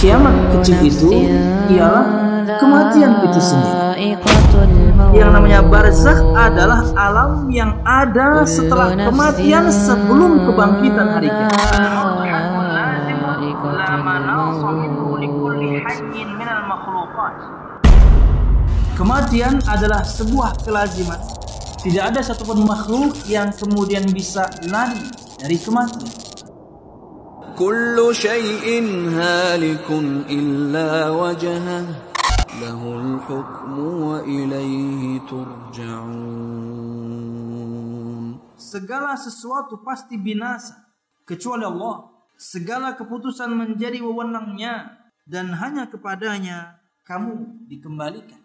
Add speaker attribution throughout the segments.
Speaker 1: Kiamat kecil itu ialah kematian itu sendiri. Yang namanya barzakh adalah alam yang ada setelah kematian sebelum kebangkitan hari kiamat. Kematian adalah sebuah kelaziman. Tidak ada satupun makhluk yang kemudian bisa lari dari kematian.
Speaker 2: كل شيء هالك إلا وجهه له الحكم وإليه ترجعون
Speaker 1: Segala sesuatu pasti binasa kecuali Allah. Segala keputusan menjadi wewenangnya dan hanya kepadanya kamu dikembalikan.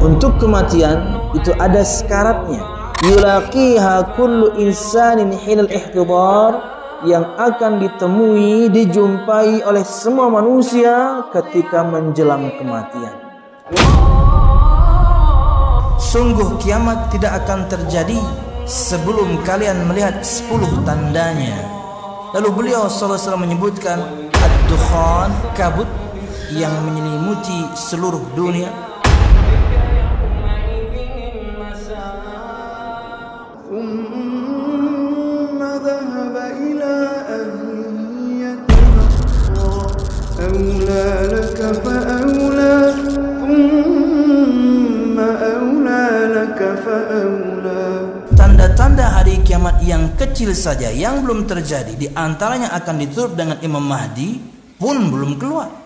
Speaker 1: Untuk kematian itu ada sekaratnya. Yulaqiha kullu insanin hinal ihtidar yang akan ditemui, dijumpai oleh semua manusia ketika menjelang kematian. Sungguh kiamat tidak akan terjadi sebelum kalian melihat 10 tandanya. Lalu beliau SAW menyebutkan ad-dukhan, kabut yang menyelimuti seluruh dunia.
Speaker 3: أولى لك فأولى ثم أولى لك فأولى
Speaker 1: Tanda-tanda hari kiamat yang kecil saja yang belum terjadi di antaranya akan ditutup dengan Imam Mahdi pun belum keluar.